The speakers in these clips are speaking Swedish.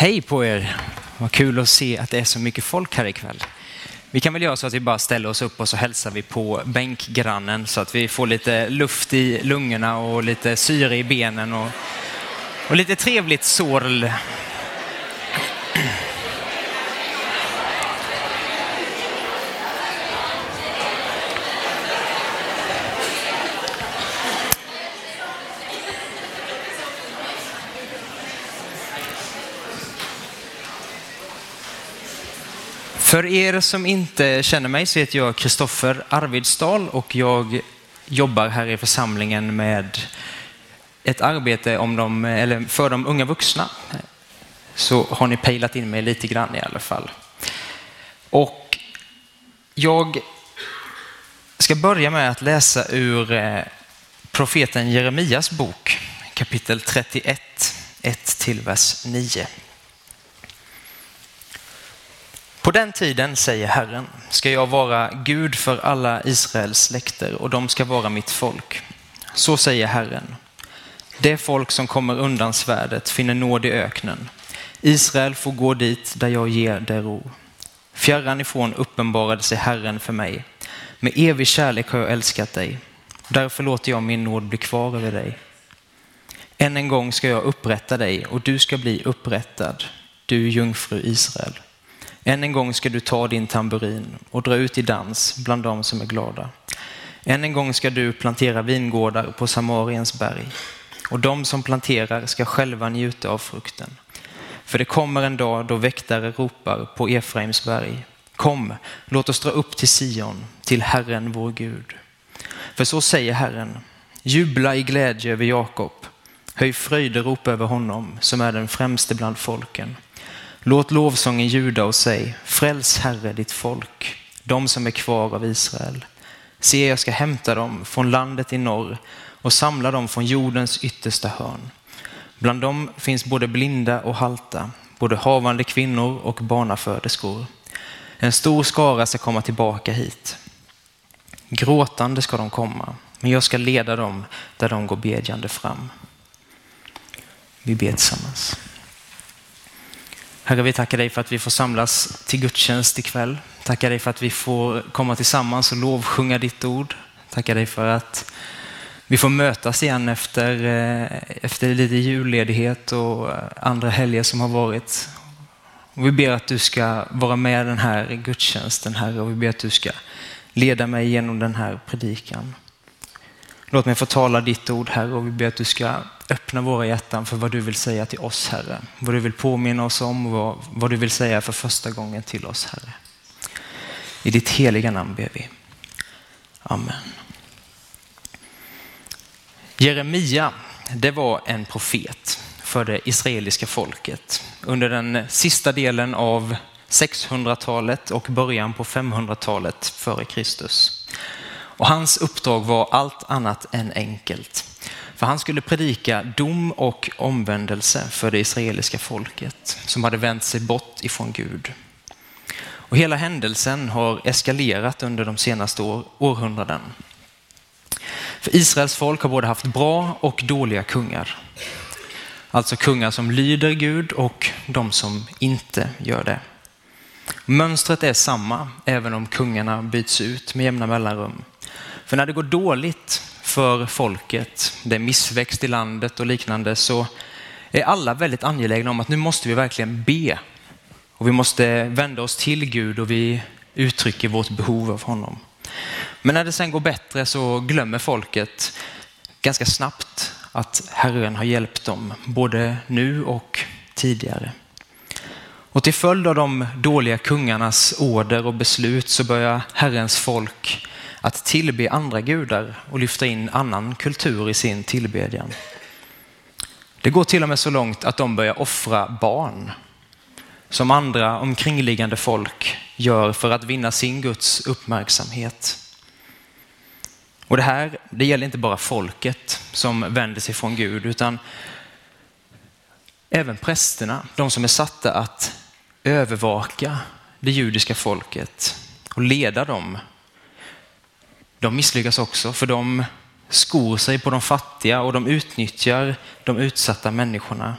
Hej på er! Vad kul att se att det är så mycket folk här ikväll. Vi kan väl göra så att vi bara ställer oss upp och så hälsar vi på bänkgrannen så att vi får lite luft i lungorna och lite syre i benen och, och lite trevligt sorl. För er som inte känner mig så heter jag Kristoffer Arvidsdal och jag jobbar här i församlingen med ett arbete om de, eller för de unga vuxna. Så har ni pejlat in mig lite grann i alla fall. Och jag ska börja med att läsa ur eh, profeten Jeremias bok kapitel 31, 1 till vers 9. På den tiden, säger Herren, ska jag vara Gud för alla Israels släkter och de ska vara mitt folk. Så säger Herren. Det folk som kommer undan svärdet finner nåd i öknen. Israel får gå dit där jag ger det ro. Fjärran ifrån uppenbarade sig Herren för mig. Med evig kärlek har jag älskat dig. Därför låter jag min nåd bli kvar över dig. Än en gång ska jag upprätta dig och du ska bli upprättad, du jungfru Israel. Än en gång ska du ta din tamburin och dra ut i dans bland dem som är glada. Än en gång ska du plantera vingårdar på Samariens berg och de som planterar ska själva njuta av frukten. För det kommer en dag då väktare ropar på Efraims berg. Kom, låt oss dra upp till Sion, till Herren vår Gud. För så säger Herren, jubla i glädje över Jakob, höj fröjderop över honom som är den främste bland folken. Låt lovsången ljuda och säg, fräls Herre ditt folk, de som är kvar av Israel. Se, jag ska hämta dem från landet i norr och samla dem från jordens yttersta hörn. Bland dem finns både blinda och halta, både havande kvinnor och barnaföderskor. En stor skara ska komma tillbaka hit. Gråtande ska de komma, men jag ska leda dem där de går bedjande fram. Vi ber tillsammans. Herre, vi tackar dig för att vi får samlas till gudstjänst ikväll. Tackar dig för att vi får komma tillsammans och lovsjunga ditt ord. Tackar dig för att vi får mötas igen efter, eh, efter lite julledighet och andra helger som har varit. Och vi ber att du ska vara med den här gudstjänsten, Herre, och vi ber att du ska leda mig genom den här predikan. Låt mig få tala ditt ord, Herre, och vi ber att du ska öppna våra hjärtan för vad du vill säga till oss, Herre. Vad du vill påminna oss om och vad, vad du vill säga för första gången till oss, Herre. I ditt heliga namn ber vi. Amen. Jeremia, det var en profet för det israeliska folket under den sista delen av 600-talet och början på 500-talet före Kristus. Och hans uppdrag var allt annat än enkelt. För han skulle predika dom och omvändelse för det israeliska folket som hade vänt sig bort ifrån Gud. Och hela händelsen har eskalerat under de senaste år, århundraden. För Israels folk har både haft bra och dåliga kungar. Alltså kungar som lyder Gud och de som inte gör det. Mönstret är samma även om kungarna byts ut med jämna mellanrum. För när det går dåligt för folket, det är missväxt i landet och liknande, så är alla väldigt angelägna om att nu måste vi verkligen be. Och vi måste vända oss till Gud och vi uttrycker vårt behov av honom. Men när det sen går bättre så glömmer folket ganska snabbt att Herren har hjälpt dem, både nu och tidigare. Och till följd av de dåliga kungarnas order och beslut så börjar Herrens folk att tillbe andra gudar och lyfta in annan kultur i sin tillbedjan. Det går till och med så långt att de börjar offra barn som andra omkringliggande folk gör för att vinna sin Guds uppmärksamhet. Och det här det gäller inte bara folket som vänder sig från Gud utan även prästerna, de som är satta att övervaka det judiska folket och leda dem de misslyckas också för de skor sig på de fattiga och de utnyttjar de utsatta människorna.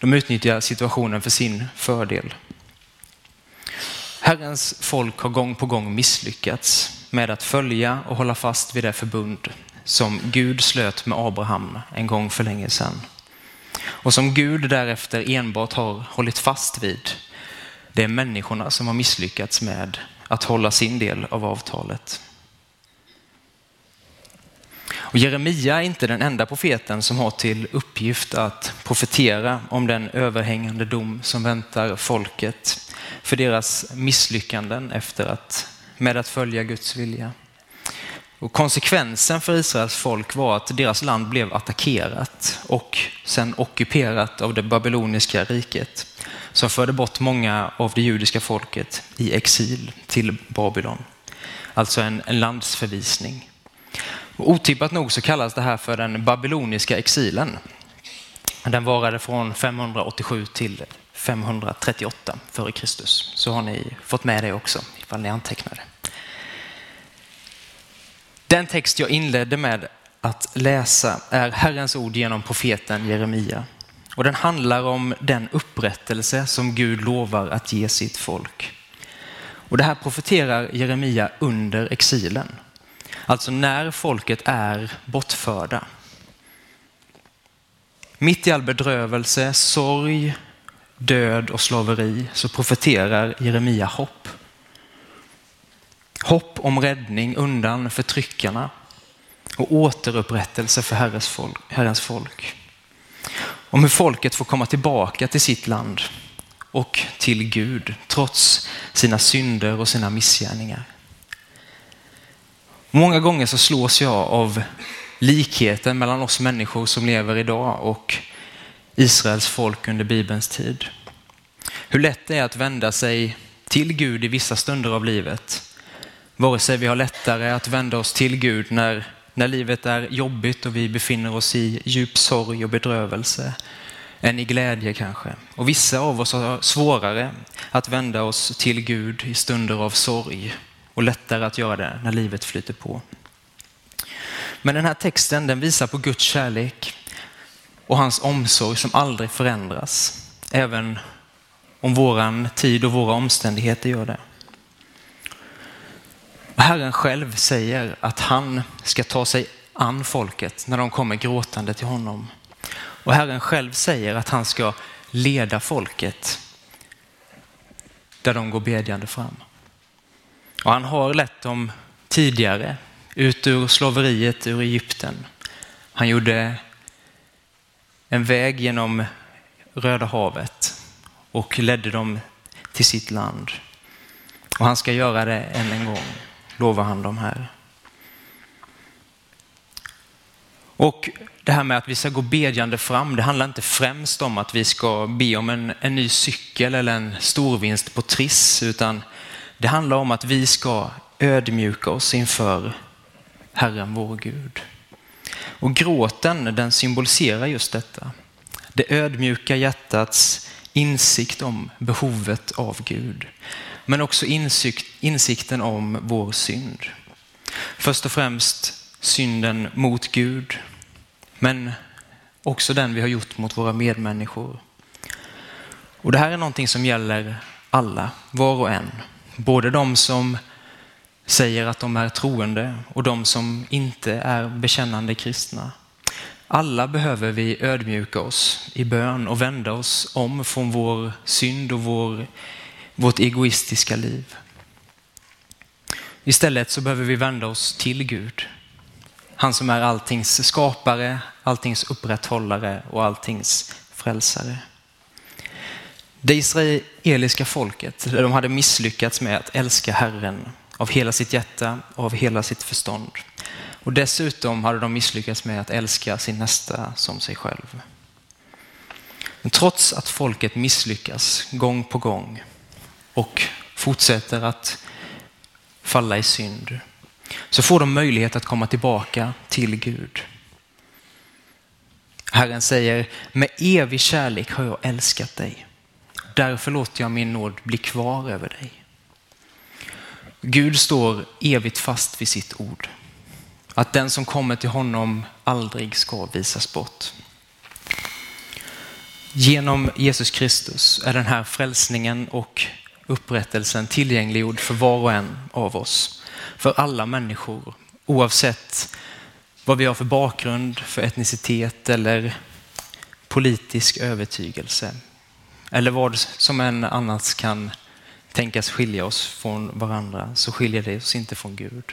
De utnyttjar situationen för sin fördel. Herrens folk har gång på gång misslyckats med att följa och hålla fast vid det förbund som Gud slöt med Abraham en gång för länge sedan. Och som Gud därefter enbart har hållit fast vid. Det är människorna som har misslyckats med att hålla sin del av avtalet. Och Jeremia är inte den enda profeten som har till uppgift att profetera om den överhängande dom som väntar folket för deras misslyckanden efter att, med att följa Guds vilja. Och konsekvensen för Israels folk var att deras land blev attackerat och sen ockuperat av det babyloniska riket som förde bort många av det judiska folket i exil till Babylon. Alltså en, en landsförvisning. Otippat nog så kallas det här för den babyloniska exilen. Den varade från 587 till 538 f.Kr. Så har ni fått med det också ifall ni antecknade. Den text jag inledde med att läsa är Herrens ord genom profeten Jeremia. Och den handlar om den upprättelse som Gud lovar att ge sitt folk. Och det här profeterar Jeremia under exilen. Alltså när folket är bortförda. Mitt i all bedrövelse, sorg, död och slaveri så profeterar Jeremia hopp. Hopp om räddning undan förtryckarna och återupprättelse för Herrens folk. Herrens folk. Om hur folket får komma tillbaka till sitt land och till Gud trots sina synder och sina missgärningar. Många gånger så slås jag av likheten mellan oss människor som lever idag och Israels folk under Bibelns tid. Hur lätt det är att vända sig till Gud i vissa stunder av livet Vare sig vi har lättare att vända oss till Gud när, när livet är jobbigt och vi befinner oss i djup sorg och bedrövelse än i glädje kanske. Och vissa av oss har svårare att vända oss till Gud i stunder av sorg och lättare att göra det när livet flyter på. Men den här texten den visar på Guds kärlek och hans omsorg som aldrig förändras. Även om våran tid och våra omständigheter gör det. Herren själv säger att han ska ta sig an folket när de kommer gråtande till honom. Och Herren själv säger att han ska leda folket där de går bedjande fram. Och han har lett dem tidigare ut ur slaveriet ur Egypten. Han gjorde en väg genom Röda havet och ledde dem till sitt land. Och han ska göra det än en gång lovar han dem här. Och det här med att vi ska gå bedjande fram, det handlar inte främst om att vi ska be om en, en ny cykel eller en storvinst på Triss, utan det handlar om att vi ska ödmjuka oss inför Herren vår Gud. Och gråten den symboliserar just detta. Det ödmjuka hjärtats insikt om behovet av Gud men också insikt, insikten om vår synd. Först och främst synden mot Gud, men också den vi har gjort mot våra medmänniskor. Och Det här är någonting som gäller alla, var och en. Både de som säger att de är troende och de som inte är bekännande kristna. Alla behöver vi ödmjuka oss i bön och vända oss om från vår synd och vår vårt egoistiska liv. Istället så behöver vi vända oss till Gud. Han som är alltings skapare, alltings upprätthållare och alltings frälsare. Det israeliska folket, de hade misslyckats med att älska Herren av hela sitt hjärta och av hela sitt förstånd. Och dessutom hade de misslyckats med att älska sin nästa som sig själv. Men trots att folket misslyckas gång på gång och fortsätter att falla i synd så får de möjlighet att komma tillbaka till Gud. Herren säger, med evig kärlek har jag älskat dig. Därför låter jag min nåd bli kvar över dig. Gud står evigt fast vid sitt ord. Att den som kommer till honom aldrig ska visas bort. Genom Jesus Kristus är den här frälsningen och upprättelsen tillgängliggjord för var och en av oss. För alla människor, oavsett vad vi har för bakgrund, för etnicitet eller politisk övertygelse. Eller vad som än annars kan tänkas skilja oss från varandra så skiljer det oss inte från Gud.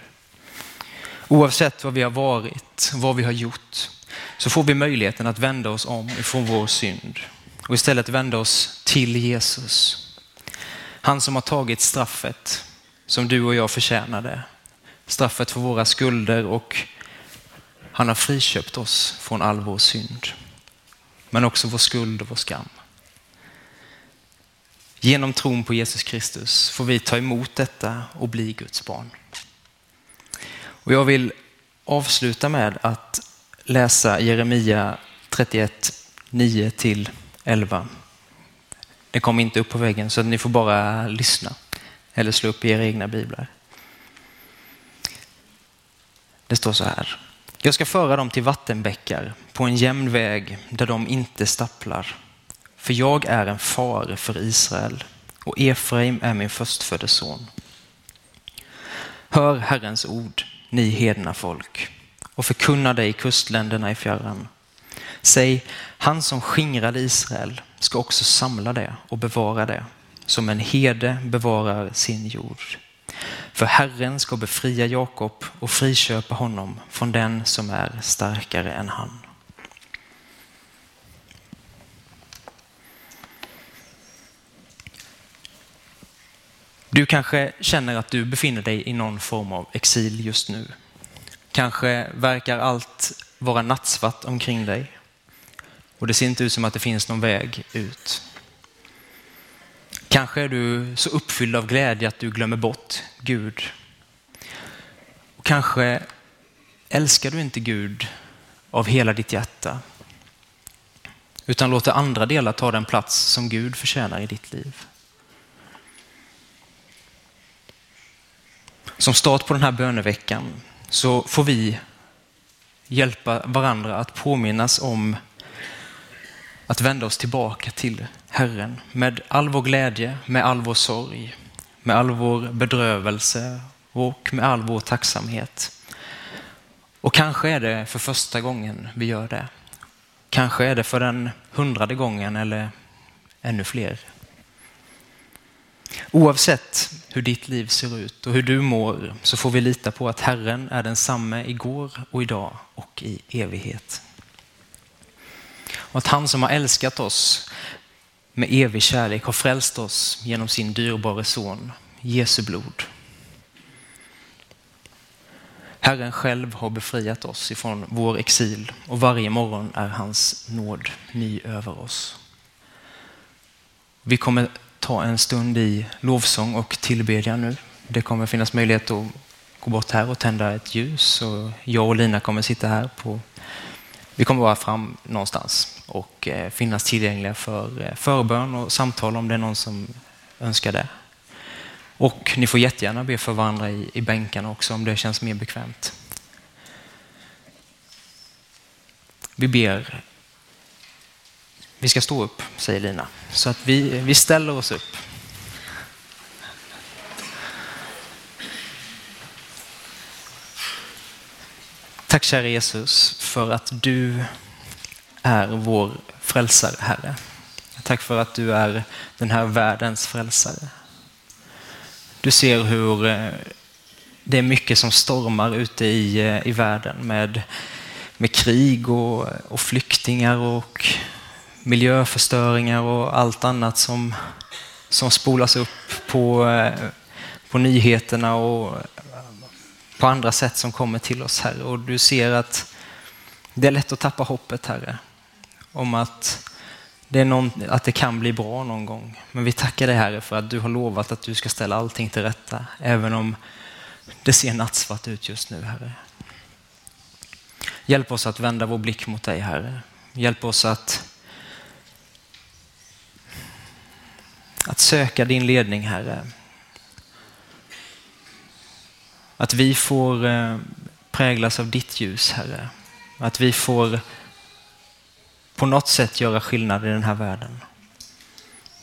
Oavsett vad vi har varit, vad vi har gjort, så får vi möjligheten att vända oss om ifrån vår synd och istället vända oss till Jesus. Han som har tagit straffet som du och jag förtjänade. Straffet för våra skulder och han har friköpt oss från all vår synd. Men också vår skuld och vår skam. Genom tron på Jesus Kristus får vi ta emot detta och bli Guds barn. Och jag vill avsluta med att läsa Jeremia 31, 9 11. Det kommer inte upp på väggen så ni får bara lyssna eller slå upp i era egna biblar. Det står så här. Jag ska föra dem till vattenbäckar på en jämn väg där de inte stapplar. För jag är en far för Israel och Efraim är min förstfödde son. Hör Herrens ord, ni hedna folk, och förkunna dig kustländerna i fjärran. Säg, han som skingrade Israel ska också samla det och bevara det, som en herde bevarar sin jord. För Herren ska befria Jakob och friköpa honom från den som är starkare än han. Du kanske känner att du befinner dig i någon form av exil just nu. Kanske verkar allt vara nattsvart omkring dig och det ser inte ut som att det finns någon väg ut. Kanske är du så uppfylld av glädje att du glömmer bort Gud. Och kanske älskar du inte Gud av hela ditt hjärta utan låter andra delar ta den plats som Gud förtjänar i ditt liv. Som start på den här böneveckan så får vi hjälpa varandra att påminnas om att vända oss tillbaka till Herren med all vår glädje, med all vår sorg, med all vår bedrövelse och med all vår tacksamhet. Och kanske är det för första gången vi gör det. Kanske är det för den hundrade gången eller ännu fler. Oavsett hur ditt liv ser ut och hur du mår så får vi lita på att Herren är densamme igår och idag och i evighet. Och att han som har älskat oss med evig kärlek har frälst oss genom sin dyrbara son, Jesu blod. Herren själv har befriat oss ifrån vår exil och varje morgon är hans nåd ny över oss. Vi kommer ta en stund i lovsång och tillbedjan nu. Det kommer finnas möjlighet att gå bort här och tända ett ljus och jag och Lina kommer sitta här på vi kommer vara fram någonstans och eh, finnas tillgängliga för eh, förbön och samtal om det är någon som önskar det. Och ni får jättegärna be för varandra i, i bänkarna också om det känns mer bekvämt. Vi ber. Vi ska stå upp, säger Lina. Så att vi, vi ställer oss upp. Tack kära Jesus för att du är vår frälsare, Herre. Tack för att du är den här världens frälsare. Du ser hur eh, det är mycket som stormar ute i, eh, i världen med, med krig och, och flyktingar och miljöförstöringar och allt annat som, som spolas upp på, eh, på nyheterna och på andra sätt som kommer till oss, Herre. Och du ser att det är lätt att tappa hoppet, Herre, om att det, är någon, att det kan bli bra någon gång. Men vi tackar dig, Herre, för att du har lovat att du ska ställa allting till rätta, även om det ser nattsvart ut just nu, Herre. Hjälp oss att vända vår blick mot dig, Herre. Hjälp oss att, att söka din ledning, Herre. Att vi får eh, präglas av ditt ljus, Herre. Att vi får på något sätt göra skillnad i den här världen.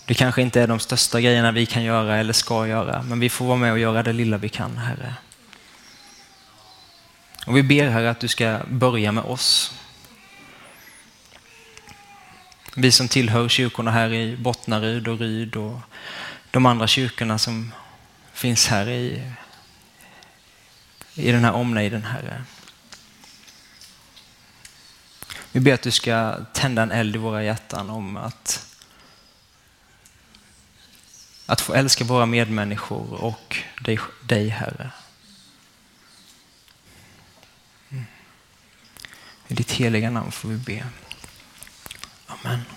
Det kanske inte är de största grejerna vi kan göra eller ska göra, men vi får vara med och göra det lilla vi kan, Herre. Och vi ber Herre att du ska börja med oss. Vi som tillhör kyrkorna här i Bottnaryd och Ryd och de andra kyrkorna som finns här i, i den här omnejden, Herre. Vi ber att du ska tända en eld i våra hjärtan om att, att få älska våra medmänniskor och dig, dig Herre. Mm. I ditt heliga namn får vi be. Amen.